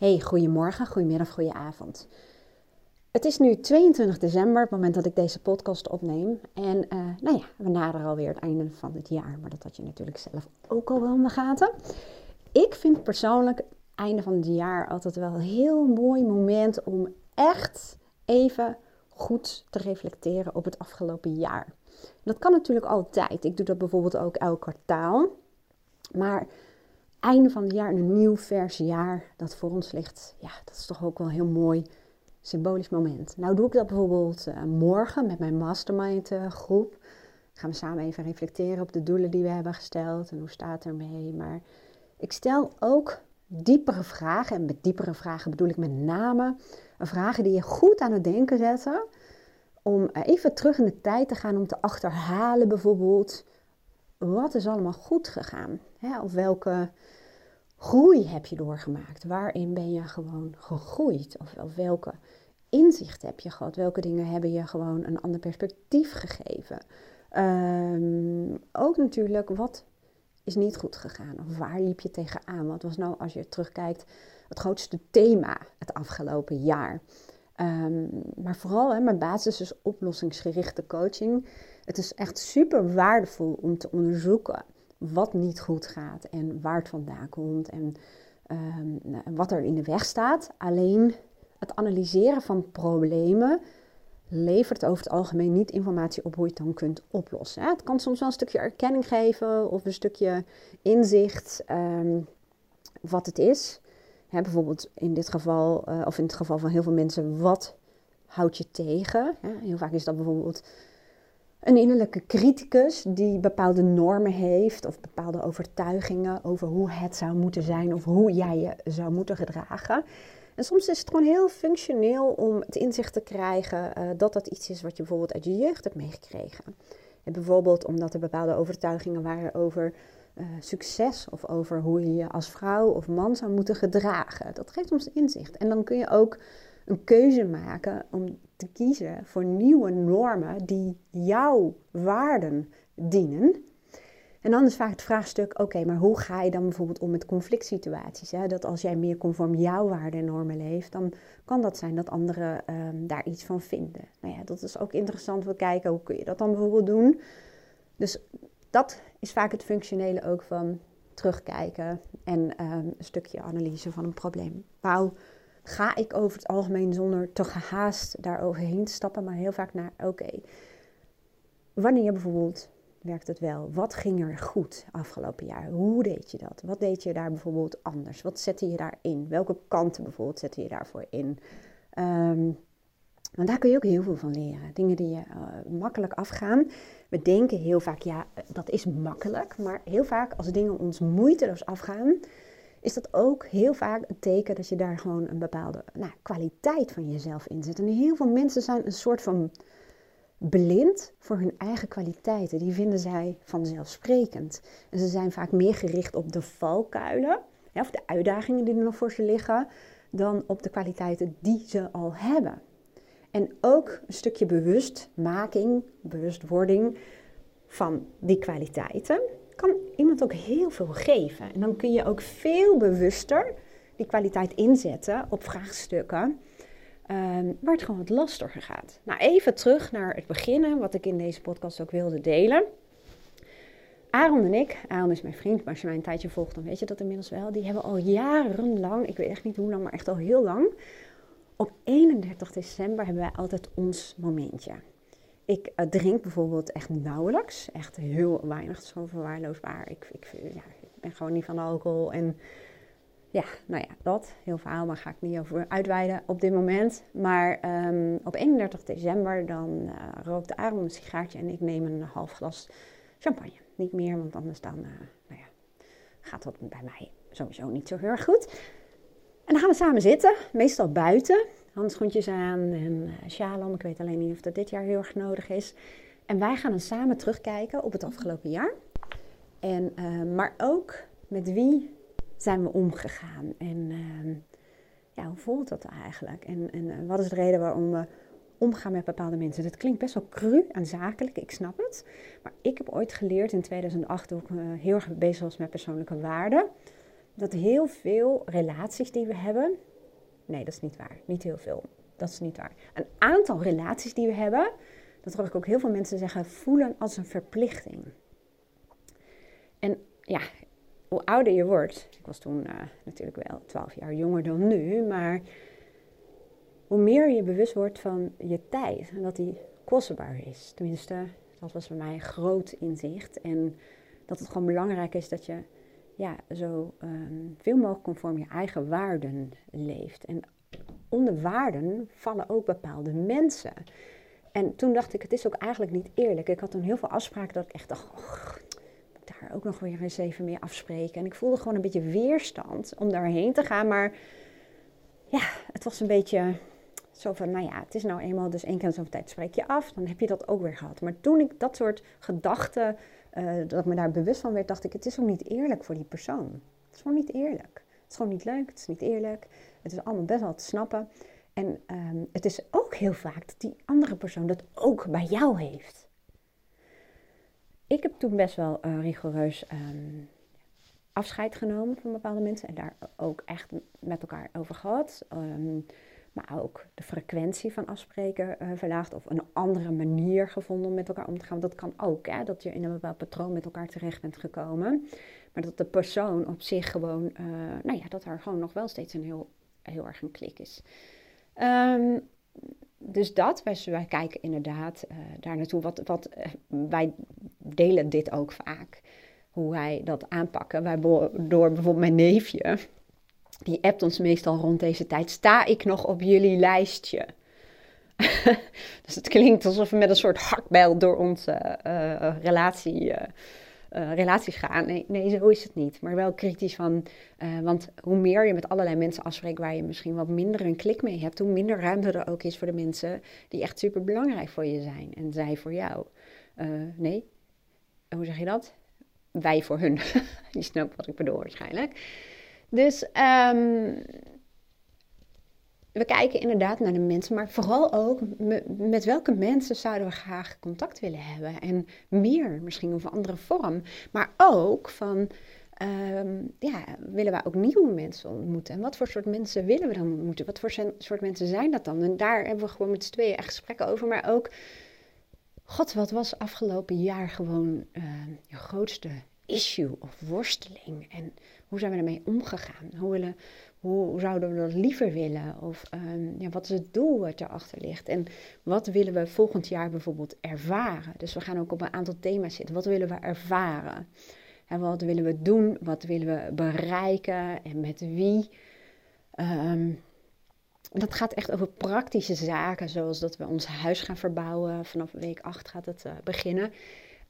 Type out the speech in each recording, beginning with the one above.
Hey, goedemorgen, goedemiddag, goedenavond. Het is nu 22 december, het moment dat ik deze podcast opneem. En uh, nou ja, we naderen alweer het einde van het jaar, maar dat had je natuurlijk zelf ook al wel in de gaten. Ik vind persoonlijk het einde van het jaar altijd wel een heel mooi moment om echt even goed te reflecteren op het afgelopen jaar. Dat kan natuurlijk altijd. Ik doe dat bijvoorbeeld ook elk kwartaal. Maar einde van het jaar, een nieuw vers jaar dat voor ons ligt, ja, dat is toch ook wel een heel mooi symbolisch moment. Nou doe ik dat bijvoorbeeld uh, morgen met mijn mastermind uh, groep. Gaan we samen even reflecteren op de doelen die we hebben gesteld en hoe staat ermee. Maar ik stel ook diepere vragen. En met diepere vragen bedoel ik met name vragen die je goed aan het denken zetten. Om even terug in de tijd te gaan om te achterhalen bijvoorbeeld wat is allemaal goed gegaan. Hè? Of welke groei heb je doorgemaakt? Waarin ben je gewoon gegroeid? Of, welke inzicht heb je gehad? Welke dingen hebben je gewoon een ander perspectief gegeven? Um, ook natuurlijk, wat is niet goed gegaan? Of waar liep je tegenaan? Wat was nou, als je terugkijkt, het grootste thema het afgelopen jaar? Um, maar vooral, hè, mijn basis is oplossingsgerichte coaching. Het is echt super waardevol om te onderzoeken wat niet goed gaat en waar het vandaan komt en um, wat er in de weg staat. Alleen het analyseren van problemen levert over het algemeen niet informatie op hoe je het dan kunt oplossen. Het kan soms wel een stukje erkenning geven of een stukje inzicht um, wat het is. bijvoorbeeld in dit geval, uh, of in het geval van heel veel mensen, wat houdt je tegen? heel vaak is dat bijvoorbeeld een innerlijke criticus die bepaalde normen heeft of bepaalde overtuigingen over hoe het zou moeten zijn of hoe jij je zou moeten gedragen. En soms is het gewoon heel functioneel om het inzicht te krijgen uh, dat dat iets is wat je bijvoorbeeld uit je jeugd hebt meegekregen. En bijvoorbeeld omdat er bepaalde overtuigingen waren over uh, succes of over hoe je je als vrouw of man zou moeten gedragen. Dat geeft ons inzicht. En dan kun je ook een keuze maken om te kiezen voor nieuwe normen die jouw waarden dienen. En dan is vaak het vraagstuk: oké, maar hoe ga je dan bijvoorbeeld om met conflict situaties? Hè? Dat als jij meer conform jouw waarden en normen leeft, dan kan dat zijn dat anderen um, daar iets van vinden. Nou ja, dat is ook interessant. We kijken hoe kun je dat dan bijvoorbeeld doen. Dus dat is vaak het functionele ook van terugkijken en um, een stukje analyse van een probleem. Wauw ga ik over het algemeen zonder te gehaast daar overheen te stappen, maar heel vaak naar, oké, wanneer bijvoorbeeld werkt het wel? Wat ging er goed afgelopen jaar? Hoe deed je dat? Wat deed je daar bijvoorbeeld anders? Wat zette je daarin? Welke kanten bijvoorbeeld zette je daarvoor in? Um, want daar kun je ook heel veel van leren. Dingen die je uh, makkelijk afgaan. We denken heel vaak, ja, dat is makkelijk. Maar heel vaak als dingen ons moeiteloos afgaan, is dat ook heel vaak een teken dat je daar gewoon een bepaalde nou, kwaliteit van jezelf in zet. En heel veel mensen zijn een soort van blind voor hun eigen kwaliteiten. Die vinden zij vanzelfsprekend. En ze zijn vaak meer gericht op de valkuilen, of de uitdagingen die er nog voor ze liggen, dan op de kwaliteiten die ze al hebben. En ook een stukje bewustmaking, bewustwording van die kwaliteiten iemand ook heel veel geven. En dan kun je ook veel bewuster die kwaliteit inzetten op vraagstukken um, waar het gewoon wat lastiger gaat. Nou, even terug naar het beginnen, wat ik in deze podcast ook wilde delen. Aaron en ik, Aaron is mijn vriend, maar als je mij een tijdje volgt, dan weet je dat inmiddels wel. Die hebben al jarenlang, ik weet echt niet hoe lang, maar echt al heel lang. Op 31 december hebben wij altijd ons momentje. Ik uh, drink bijvoorbeeld echt nauwelijks. Echt heel weinig. zo verwaarloosbaar. Ik, ik, ja, ik ben gewoon niet van alcohol. En ja, nou ja, dat. Heel verhaal, maar ga ik niet over uitweiden op dit moment. Maar um, op 31 december dan uh, rookt Aaron een sigaartje en ik neem een half glas champagne. Niet meer, want anders dan, uh, nou ja, gaat dat bij mij sowieso niet zo heel erg goed. En dan gaan we samen zitten, meestal buiten handschoentjes aan en uh, sjaal om. Ik weet alleen niet of dat dit jaar heel erg nodig is. En wij gaan dan samen terugkijken op het afgelopen jaar. En, uh, maar ook met wie zijn we omgegaan? En uh, ja, hoe voelt dat eigenlijk? En, en uh, wat is de reden waarom we omgaan met bepaalde mensen? Dat klinkt best wel cru en zakelijk, ik snap het. Maar ik heb ooit geleerd in 2008, toen ik heel erg bezig was met persoonlijke waarden, dat heel veel relaties die we hebben, Nee, dat is niet waar. Niet heel veel. Dat is niet waar. Een aantal relaties die we hebben, dat hoor ik ook heel veel mensen zeggen, voelen als een verplichting. En ja, hoe ouder je wordt, ik was toen uh, natuurlijk wel 12 jaar jonger dan nu, maar hoe meer je bewust wordt van je tijd en dat die kostbaar is. Tenminste, dat was voor mij een groot inzicht. En dat het gewoon belangrijk is dat je ja, zo um, veel mogelijk conform je eigen waarden leeft. En onder waarden vallen ook bepaalde mensen. En toen dacht ik, het is ook eigenlijk niet eerlijk. Ik had toen heel veel afspraken dat ik echt dacht, moet ik daar ook nog weer eens even mee afspreken. En ik voelde gewoon een beetje weerstand om daarheen te gaan. Maar ja, het was een beetje zo van, nou ja, het is nou eenmaal, dus één keer zoveel tijd spreek je af, dan heb je dat ook weer gehad. Maar toen ik dat soort gedachten, uh, dat me daar bewust van werd, dacht ik, het is ook niet eerlijk voor die persoon. Het is gewoon niet eerlijk. Het is gewoon niet leuk, het is niet eerlijk. Het is allemaal best wel te snappen. En um, het is ook heel vaak dat die andere persoon dat ook bij jou heeft. Ik heb toen best wel uh, rigoureus um, afscheid genomen van bepaalde mensen en daar ook echt met elkaar over gehad. Um, maar ook de frequentie van afspreken uh, verlaagd of een andere manier gevonden om met elkaar om te gaan. Dat kan ook, hè, dat je in een bepaald patroon met elkaar terecht bent gekomen. Maar dat de persoon op zich gewoon, uh, nou ja, dat er gewoon nog wel steeds een heel, heel erg een klik is. Um, dus dat, wij, wij kijken inderdaad uh, daar naartoe. Wat, wat, wij delen dit ook vaak, hoe wij dat aanpakken. Wij door bijvoorbeeld mijn neefje, die appt ons meestal rond deze tijd. Sta ik nog op jullie lijstje? dus het klinkt alsof we met een soort hakbijl door onze uh, relatie, uh, uh, relaties gaan. Nee, nee, zo is het niet. Maar wel kritisch van, want hoe meer je met allerlei mensen afspreekt waar je misschien wat minder een klik mee hebt, hoe minder ruimte er ook is voor de mensen die echt super belangrijk voor je zijn en zij voor jou. nee, hoe zeg je dat? Wij voor hun. je snapt wat ik bedoel waarschijnlijk. Dus um, we kijken inderdaad naar de mensen, maar vooral ook met welke mensen zouden we graag contact willen hebben. En meer, misschien of een andere vorm. Maar ook van, um, ja, willen we ook nieuwe mensen ontmoeten? En wat voor soort mensen willen we dan ontmoeten? Wat voor soort mensen zijn dat dan? En daar hebben we gewoon met z'n tweeën echt gesprekken over. Maar ook, god, wat was afgelopen jaar gewoon uh, je grootste issue of worsteling? En hoe zijn we ermee omgegaan? Hoe, hoe zouden we dat liever willen? Of um, ja, wat is het doel wat erachter ligt? En wat willen we volgend jaar bijvoorbeeld ervaren? Dus we gaan ook op een aantal thema's zitten. Wat willen we ervaren? En wat willen we doen? Wat willen we bereiken? En met wie? Um, dat gaat echt over praktische zaken, zoals dat we ons huis gaan verbouwen. Vanaf week 8 gaat het uh, beginnen.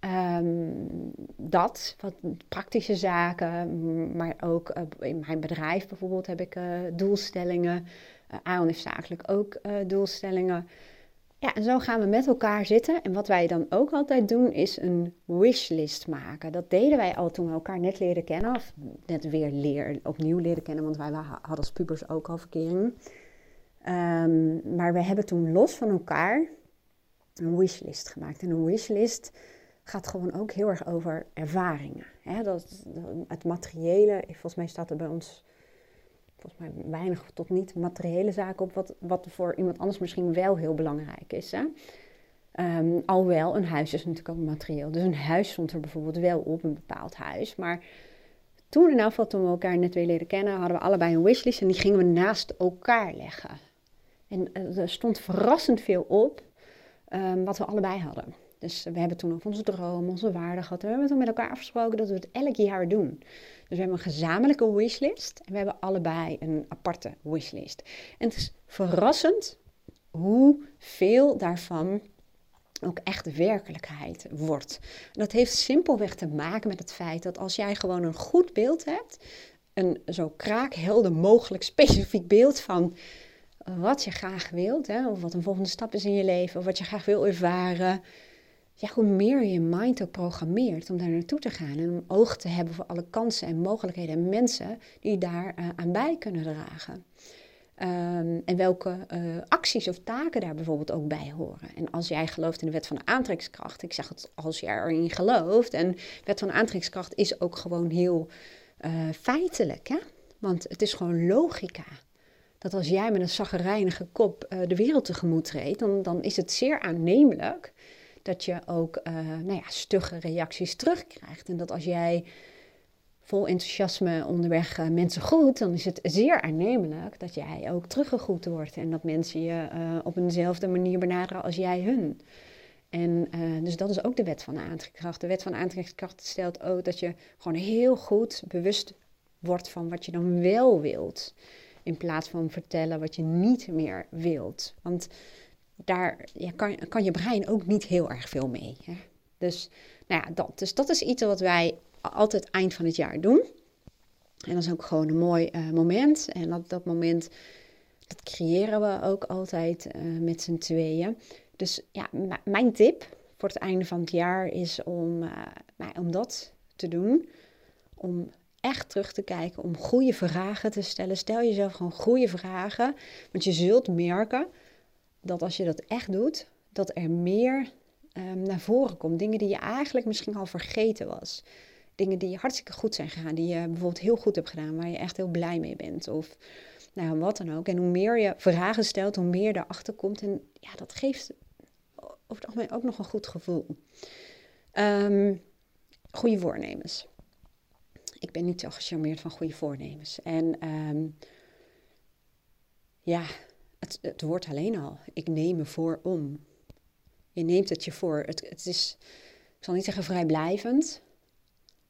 Um, dat, wat praktische zaken, maar ook uh, in mijn bedrijf bijvoorbeeld heb ik uh, doelstellingen. Uh, Aaron heeft zakelijk ook doelstellingen. Ja, en zo gaan we met elkaar zitten. En wat wij dan ook altijd doen, is een wishlist maken. Dat deden wij al toen we elkaar net leren kennen. Of net weer leer, opnieuw leren kennen, want wij hadden als pubers ook al verkering. Um, maar we hebben toen los van elkaar een wishlist gemaakt. En een wishlist gaat gewoon ook heel erg over ervaringen. Dat, het materiële, volgens mij staat er bij ons volgens mij weinig tot niet materiële zaken op, wat, wat voor iemand anders misschien wel heel belangrijk is. Hè? Um, alhoewel, een huis is natuurlijk ook materieel. Dus een huis stond er bijvoorbeeld wel op, een bepaald huis. Maar toen in geval, toen we elkaar net weer leren kennen, hadden we allebei een wishlist en die gingen we naast elkaar leggen. En eh, er stond verrassend veel op um, wat we allebei hadden. Dus we hebben toen over onze droom, onze waarden gehad. We hebben toen met elkaar afgesproken dat we het elk jaar doen. Dus we hebben een gezamenlijke wishlist en we hebben allebei een aparte wishlist. En het is verrassend hoeveel daarvan ook echt werkelijkheid wordt. En dat heeft simpelweg te maken met het feit dat als jij gewoon een goed beeld hebt, een zo kraakhelder mogelijk specifiek beeld van wat je graag wilt, hè, of wat een volgende stap is in je leven, of wat je graag wil ervaren, ja, hoe meer je mind ook programmeert om daar naartoe te gaan en om oog te hebben voor alle kansen en mogelijkheden en mensen die daar uh, aan bij kunnen dragen. Um, en welke uh, acties of taken daar bijvoorbeeld ook bij horen. En als jij gelooft in de wet van de aantrekkingskracht, ik zeg het als jij erin gelooft, en de wet van de aantrekkingskracht is ook gewoon heel uh, feitelijk, hè? want het is gewoon logica. dat als jij met een zaggerijnige kop de wereld tegemoet treedt, dan, dan is het zeer aannemelijk dat je ook uh, nou ja, stugge reacties terugkrijgt. En dat als jij vol enthousiasme onderweg uh, mensen groet, dan is het zeer aannemelijk dat jij ook teruggegroet wordt. En dat mensen je op eenzelfde manier benaderen als jij hun. En dus dat is ook de wet van de aantrekkingskracht. De wet van de aantrekkingskracht stelt ook dat je gewoon heel goed bewust wordt van wat je dan wel wilt. In plaats van vertellen wat je niet meer wilt. Want daar kan, kan je brein ook niet heel erg veel mee. Hè? Dus, nou ja, dat. dus dat is iets wat wij altijd eind van het jaar doen. En dat is ook gewoon een mooi uh, moment. En dat, dat moment, dat creëren we ook altijd uh, met z'n tweeën. Dus ja, mijn tip voor het einde van het jaar is om, uh, om dat te doen. Om echt terug te kijken, om goede vragen te stellen. Stel jezelf gewoon goede vragen. Want je zult merken dat als je dat echt doet, dat er meer um, naar voren komt. Dingen die je eigenlijk misschien al vergeten was. Dingen die hartstikke goed zijn gegaan, die je bijvoorbeeld heel goed hebt gedaan, waar je echt heel blij mee bent. Of nou, wat dan ook. En hoe meer je vragen stelt, hoe meer je erachter komt. En ja, dat geeft over het algemeen ook nog een goed gevoel. Um, goede voornemens ik ben niet zo gecharmeerd van goede voornemens. En ehm, ja, het, het wordt alleen al. Ik neem me voor om. Je neemt het je voor. Het, het is, ik zal niet zeggen vrijblijvend,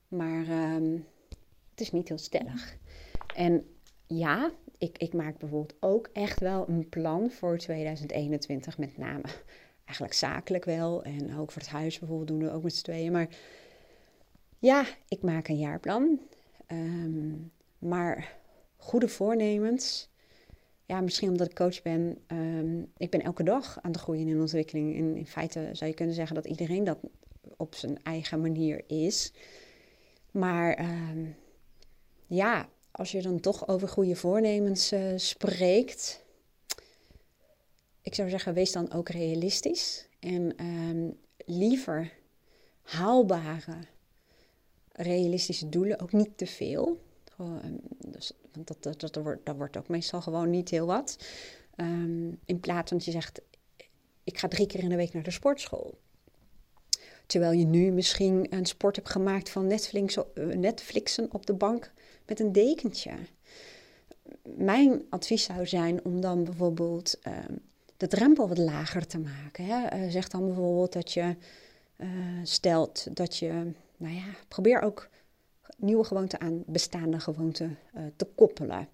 maar ehm, het is niet heel stellig. En ja, ik, ik maak bijvoorbeeld ook echt wel een plan voor 2021, met name. Eigenlijk zakelijk wel en ook voor het huis bijvoorbeeld doen we ook met z'n tweeën. Maar ja, ik maak een jaarplan. Ehm, maar goede voornemens. Ja, misschien omdat ik coach ben. Um, ik ben elke dag aan het groeien in ontwikkeling. En in feite zou je kunnen zeggen dat iedereen dat op zijn eigen manier is. Maar ehm, ja, als je dan toch over goede voornemens uh, spreekt. Ik zou zeggen, wees dan ook realistisch. En liever haalbare realistische doelen, ook niet te veel. Ehm, dus, want dat, dat, dat, wordt, dat wordt ook meestal gewoon niet heel wat. Um, in plaats van dat je zegt, ik ga drie keer in de week naar de sportschool. Terwijl je nu misschien een sport hebt gemaakt van eh, Netflixen op de bank met een dekentje. Mijn advies zou zijn om dan bijvoorbeeld um, de drempel wat lager te maken. Hè? Uh, zeg dan bijvoorbeeld dat je uh, stelt dat je nou ja, probeer ook nieuwe gewoonten aan bestaande gewoonten uh, te koppelen.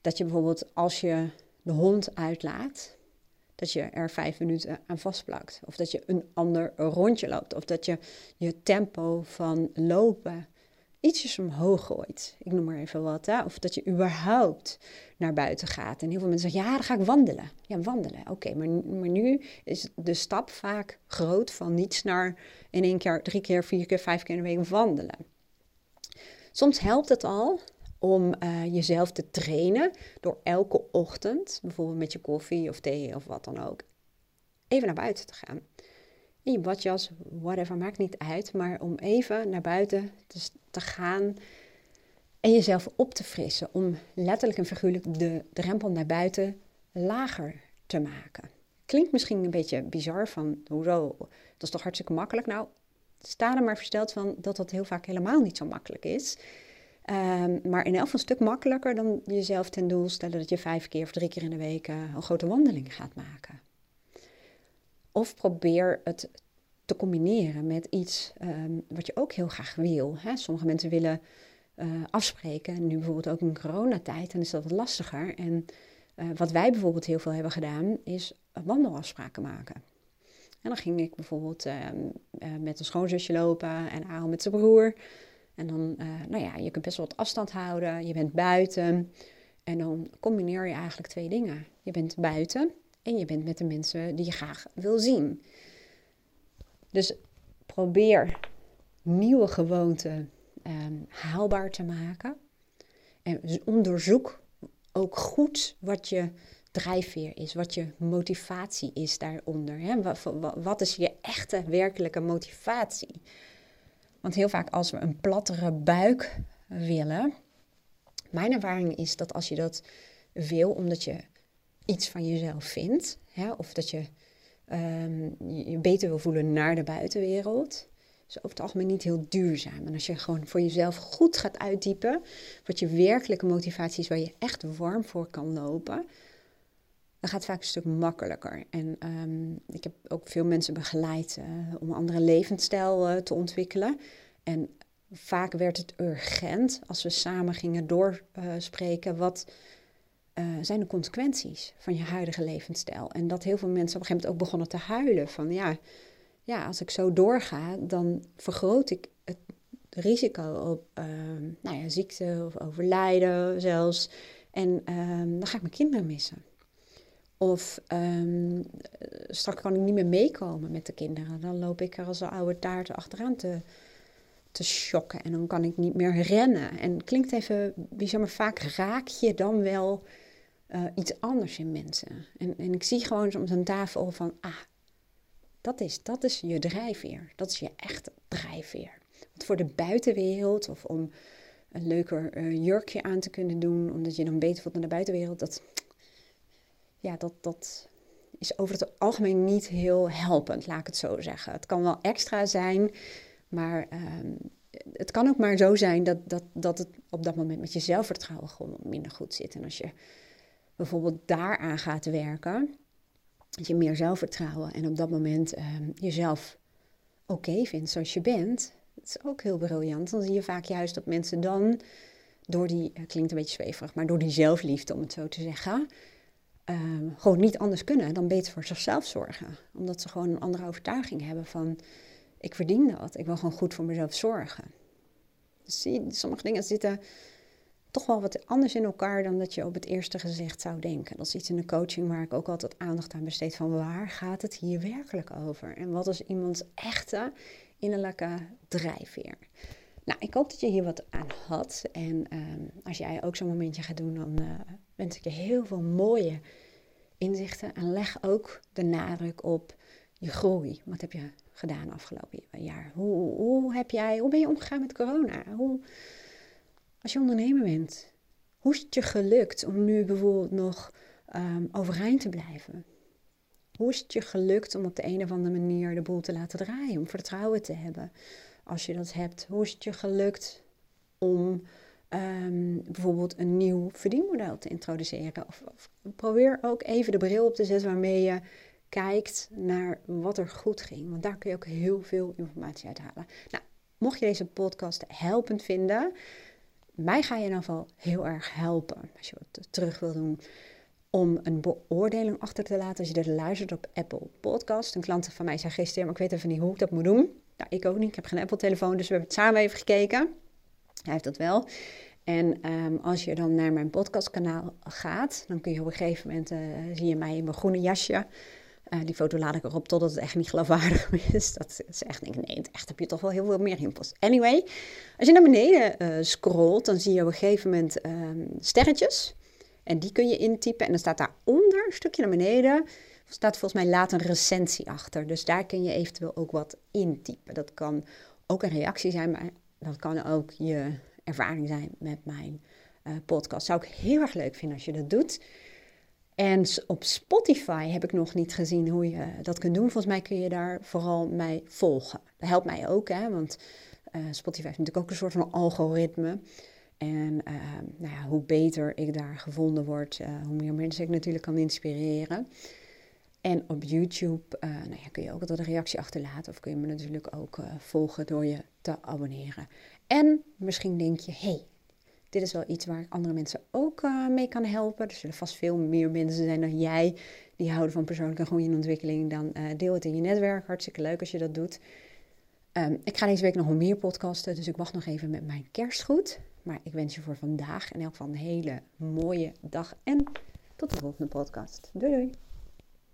Dat je bijvoorbeeld als je de hond uitlaat, dat je er vijf minuten aan vastplakt. Of dat je een ander rondje loopt. Of dat je je tempo van lopen ietsjes omhoog gooit. Ik noem maar even wat. Hè? Of dat je überhaupt naar buiten gaat. En heel veel mensen zeggen, ja, dan ga ik wandelen. Ja, wandelen. Oké, maar, maar nu is de stap vaak groot van niets naar in één keer, drie keer, vier keer, vijf keer in de week wandelen. Soms helpt het al om uh, jezelf te trainen door elke ochtend, bijvoorbeeld met je koffie of thee of wat dan ook, even naar buiten te gaan in je badjas, whatever, maakt niet uit. Maar om even naar buiten te, te gaan en jezelf op te frissen. Om letterlijk en figuurlijk de drempel naar buiten lager te maken. Klinkt misschien een beetje bizar van, hoezo, dat is toch hartstikke makkelijk? Nou, sta er maar versteld van dat dat heel vaak helemaal niet zo makkelijk is. Um, maar in elk geval een stuk makkelijker dan jezelf ten doel stellen dat je vijf keer of drie keer in de week uh, een grote wandeling gaat maken. Of probeer het te combineren met iets ehm, wat je ook heel graag wil. Hè? Sommige mensen willen uh, afspreken, nu bijvoorbeeld ook in coronatijd, dan is dat wat lastiger. En uh, wat wij bijvoorbeeld heel veel hebben gedaan, is wandelafspraken maken. En dan ging ik bijvoorbeeld uh, met een schoonzusje lopen en Aaron met zijn broer. En dan, nou ja, je kunt best wel wat afstand houden, je bent buiten. En dan combineer je eigenlijk twee dingen. Je bent buiten en je bent met de mensen die je graag wil zien. Dus probeer nieuwe gewoonten ehm, haalbaar te maken. En onderzoek ook goed wat je drijfveer is, wat je motivatie is daaronder. Hè? Wat, is je echte, werkelijke motivatie? Want heel vaak als we een plattere buik willen, mijn ervaring is dat als je dat wil omdat je iets van jezelf vindt, hè, of dat je ehm, je beter wil voelen naar de buitenwereld, is over het algemeen niet heel duurzaam. En als je gewoon voor jezelf goed gaat uitdiepen, wat je werkelijke motivatie is, waar je echt warm voor kan lopen, dan gaat vaak een stuk makkelijker. En ehm, ik heb ook veel mensen begeleid uh, om een andere levensstijl uh, te ontwikkelen. En vaak werd het urgent als we samen gingen doorspreken. Wat zijn de consequenties van je huidige levensstijl? En dat heel veel mensen op een gegeven moment ook begonnen te huilen. Van ja, ja als ik zo doorga, dan vergroot ik het risico op ehm, nou ja, ziekte of overlijden zelfs. En ehm, dan ga ik mijn kinderen missen. Of um, straks kan ik niet meer meekomen met de kinderen. Dan loop ik er als een oude taart achteraan te, te shocken. En dan kan ik niet meer rennen. En klinkt even bizar, maar vaak raak je dan wel uh, iets anders in mensen. En, en ik zie gewoon soms een tafel van, ah, dat is, dat is je drijfveer. Dat is je echte drijfveer. Want voor de buitenwereld of om een leuker uh, jurkje aan te kunnen doen, omdat je dan beter voelt naar de buitenwereld, dat, ja, dat, dat is over het algemeen niet heel helpend, laat ik het zo zeggen. Het kan wel extra zijn, maar um, het kan ook maar zo zijn dat, dat, dat het op dat moment met je zelfvertrouwen gewoon minder goed zit. En als je bijvoorbeeld daaraan gaat werken, dat je meer zelfvertrouwen en op dat moment um, jezelf oké vindt zoals je bent, dat is ook heel briljant. Dan zie je vaak juist dat mensen dan door die, klinkt een beetje zweverig, maar door die zelfliefde, om het zo te zeggen, um, gewoon niet anders kunnen dan beter voor zichzelf zorgen. Omdat ze gewoon een andere overtuiging hebben van ik verdien dat, ik wil gewoon goed voor mezelf zorgen. Dus zie, sommige dingen zitten toch wel wat anders in elkaar dan dat je op het eerste gezicht zou denken. Dat is iets in de coaching waar ik ook altijd aandacht aan besteed van waar gaat het hier werkelijk over? En wat is iemands echte innerlijke drijfveer? Nou, ik hoop dat je hier wat aan had. En um, als jij ook zo'n momentje gaat doen, dan uh, wens ik je heel veel mooie inzichten. En leg ook de nadruk op je groei. Wat heb je gedaan afgelopen jaar? Hoe, hoe, heb jij, hoe ben je omgegaan met corona? Hoe, als je ondernemer bent, hoe is het je gelukt om nu bijvoorbeeld nog um, overeind te blijven? Hoe is het je gelukt om op de een of andere manier de boel te laten draaien, om vertrouwen te hebben? Als je dat hebt, hoe is het je gelukt om um, bijvoorbeeld een nieuw verdienmodel te introduceren? Of, of, probeer ook even de bril op te zetten waarmee je kijkt naar wat er goed ging. Want daar kun je ook heel veel informatie uit halen. Nou, mocht je deze podcast helpend vinden, mij ga je in ieder geval heel erg helpen. Als je wat terug wil doen om een beoordeling achter te laten als je dit luistert op Apple Podcast. Een klant van mij zei gisteren, maar ik weet even niet hoe ik dat moet doen. Nou, ik ook niet. Ik heb geen Apple-telefoon, dus we hebben het samen even gekeken. Hij heeft dat wel. En um, als je dan naar mijn podcastkanaal gaat, dan kun je op een gegeven moment, uh, zie je mij in mijn groene jasje. Uh, die foto laat ik erop totdat het echt niet geloofwaardig is. Dat is echt, denk ik, nee, echt heb je toch wel heel veel meer inpost. Anyway, als je naar beneden uh, scrolt, dan zie je op een gegeven moment um, sterretjes. En die kun je intypen. En dan staat daaronder, een stukje naar beneden, staat volgens mij laat een recensie achter. Dus daar kun je eventueel ook wat intypen. Dat kan ook een reactie zijn, maar dat kan ook je ervaring zijn met mijn uh, podcast. Zou ik heel erg leuk vinden als je dat doet. En op Spotify heb ik nog niet gezien hoe je dat kunt doen. Volgens mij kun je daar vooral mij volgen. Dat helpt mij ook, hè, want uh, Spotify heeft natuurlijk ook een soort van algoritme. En uh, nou ja, hoe beter ik daar gevonden word, hoe meer mensen ik natuurlijk kan inspireren. En op YouTube uh, nou ja, kun je ook altijd een reactie achterlaten. Of kun je me natuurlijk ook volgen door je te abonneren. En misschien denk je, hey, dit is wel iets waar ik andere mensen ook mee kan helpen. Er zullen vast veel meer mensen zijn dan jij die houden van persoonlijke groei en ontwikkeling. Dan deel het in je netwerk. Hartstikke leuk als je dat doet. Um, ik ga deze week nog wel meer podcasten, dus ik wacht nog even met mijn kerstgoed. Maar ik wens je voor vandaag in elk geval een hele mooie dag en tot de volgende podcast. Doei doei!